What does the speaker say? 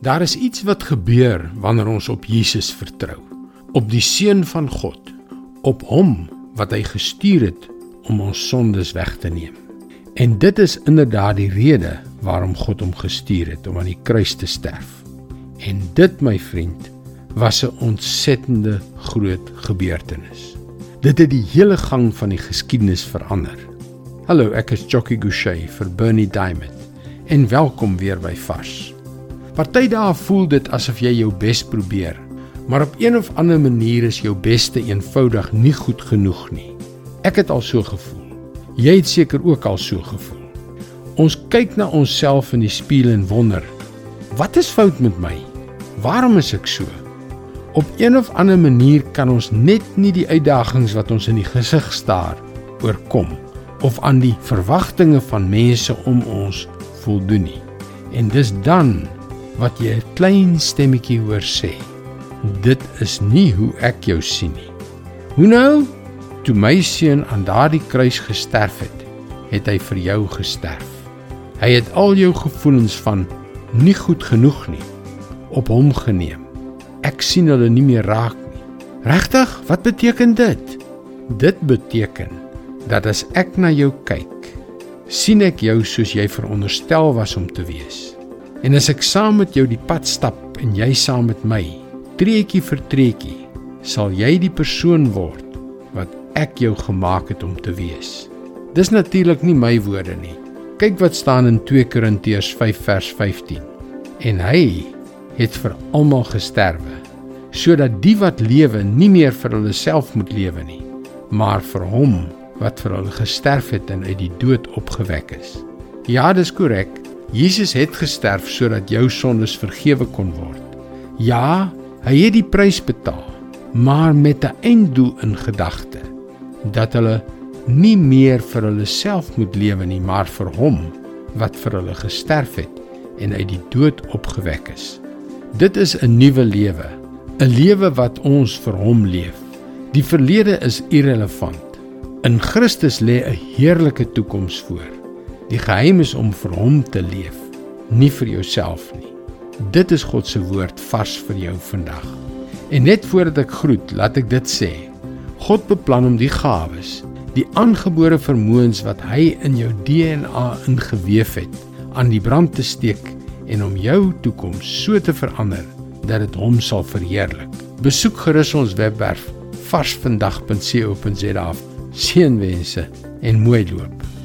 Daar is iets wat gebeur wanneer ons op Jesus vertrou, op die seun van God, op hom wat hy gestuur het om ons sondes weg te neem. En dit is inderdaad die rede waarom God hom gestuur het om aan die kruis te sterf. En dit, my vriend, was 'n ontsettende groot gebeurtenis. Dit het die hele gang van die geskiedenis verander. Hallo, ek is Jockey Gouchee vir Bernie Diamond en welkom weer by Vars. Party dae voel dit asof jy jou bes probeer, maar op een of ander manier is jou beste eenvoudig nie goed genoeg nie. Ek het al so gevoel. Jy het seker ook al so gevoel. Ons kyk na onsself in die spieël en wonder, wat is fout met my? Waarom is ek so? Op een of ander manier kan ons net nie die uitdagings wat ons in die gesig staar oorkom of aan die verwagtinge van mense om ons voldoen nie. En dis dan wat jy 'n klein stemmetjie hoor sê. Dit is nie hoe ek jou sien nie. Hoe nou? Toe my seun aan daardie kruis gesterf het, het hy vir jou gesterf. Hy het al jou gevoelens van nie goed genoeg nie op hom geneem. Ek sien hulle nie meer raak nie. Regtig? Wat beteken dit? Dit beteken dat as ek na jou kyk, sien ek jou soos jy veronderstel was om te wees. En as ek saam met jou die pad stap en jy saam met my, treetjie vir treetjie, sal jy die persoon word wat ek jou gemaak het om te wees. Dis natuurlik nie my woorde nie. Kyk wat staan in 2 Korintiërs 5 vers 15. En hy het vir almal gesterwe sodat die wat lewe nie meer vir hulle self moet lewe nie, maar vir hom wat vir hulle gesterf het en uit die dood opgewek is. Ja, dis korrek. Jesus het gesterf sodat jou sondes vergewe kon word. Ja, hy het die prys betaal, maar met 'n einddoel in gedagte dat hulle nie meer vir hulle self moet lewe nie, maar vir hom wat vir hulle gesterf het en uit die dood opgewek is. Dit is 'n nuwe lewe, 'n lewe wat ons vir hom leef. Die verlede is irrelevant. In Christus lê 'n heerlike toekoms voor. Die geheim is om vir hom te leef, nie vir jouself nie. Dit is God se woord vars vir jou vandag. En net voordat ek groet, laat ek dit sê. God beplan om die gawes, die aangebore vermoëns wat hy in jou DNA ingeweef het, aan die brand te steek en om jou toekoms so te verander dat dit hom sal verheerlik. Besoek gerus ons webwerf varsvandag.co.za. Seënwense en mooi loop.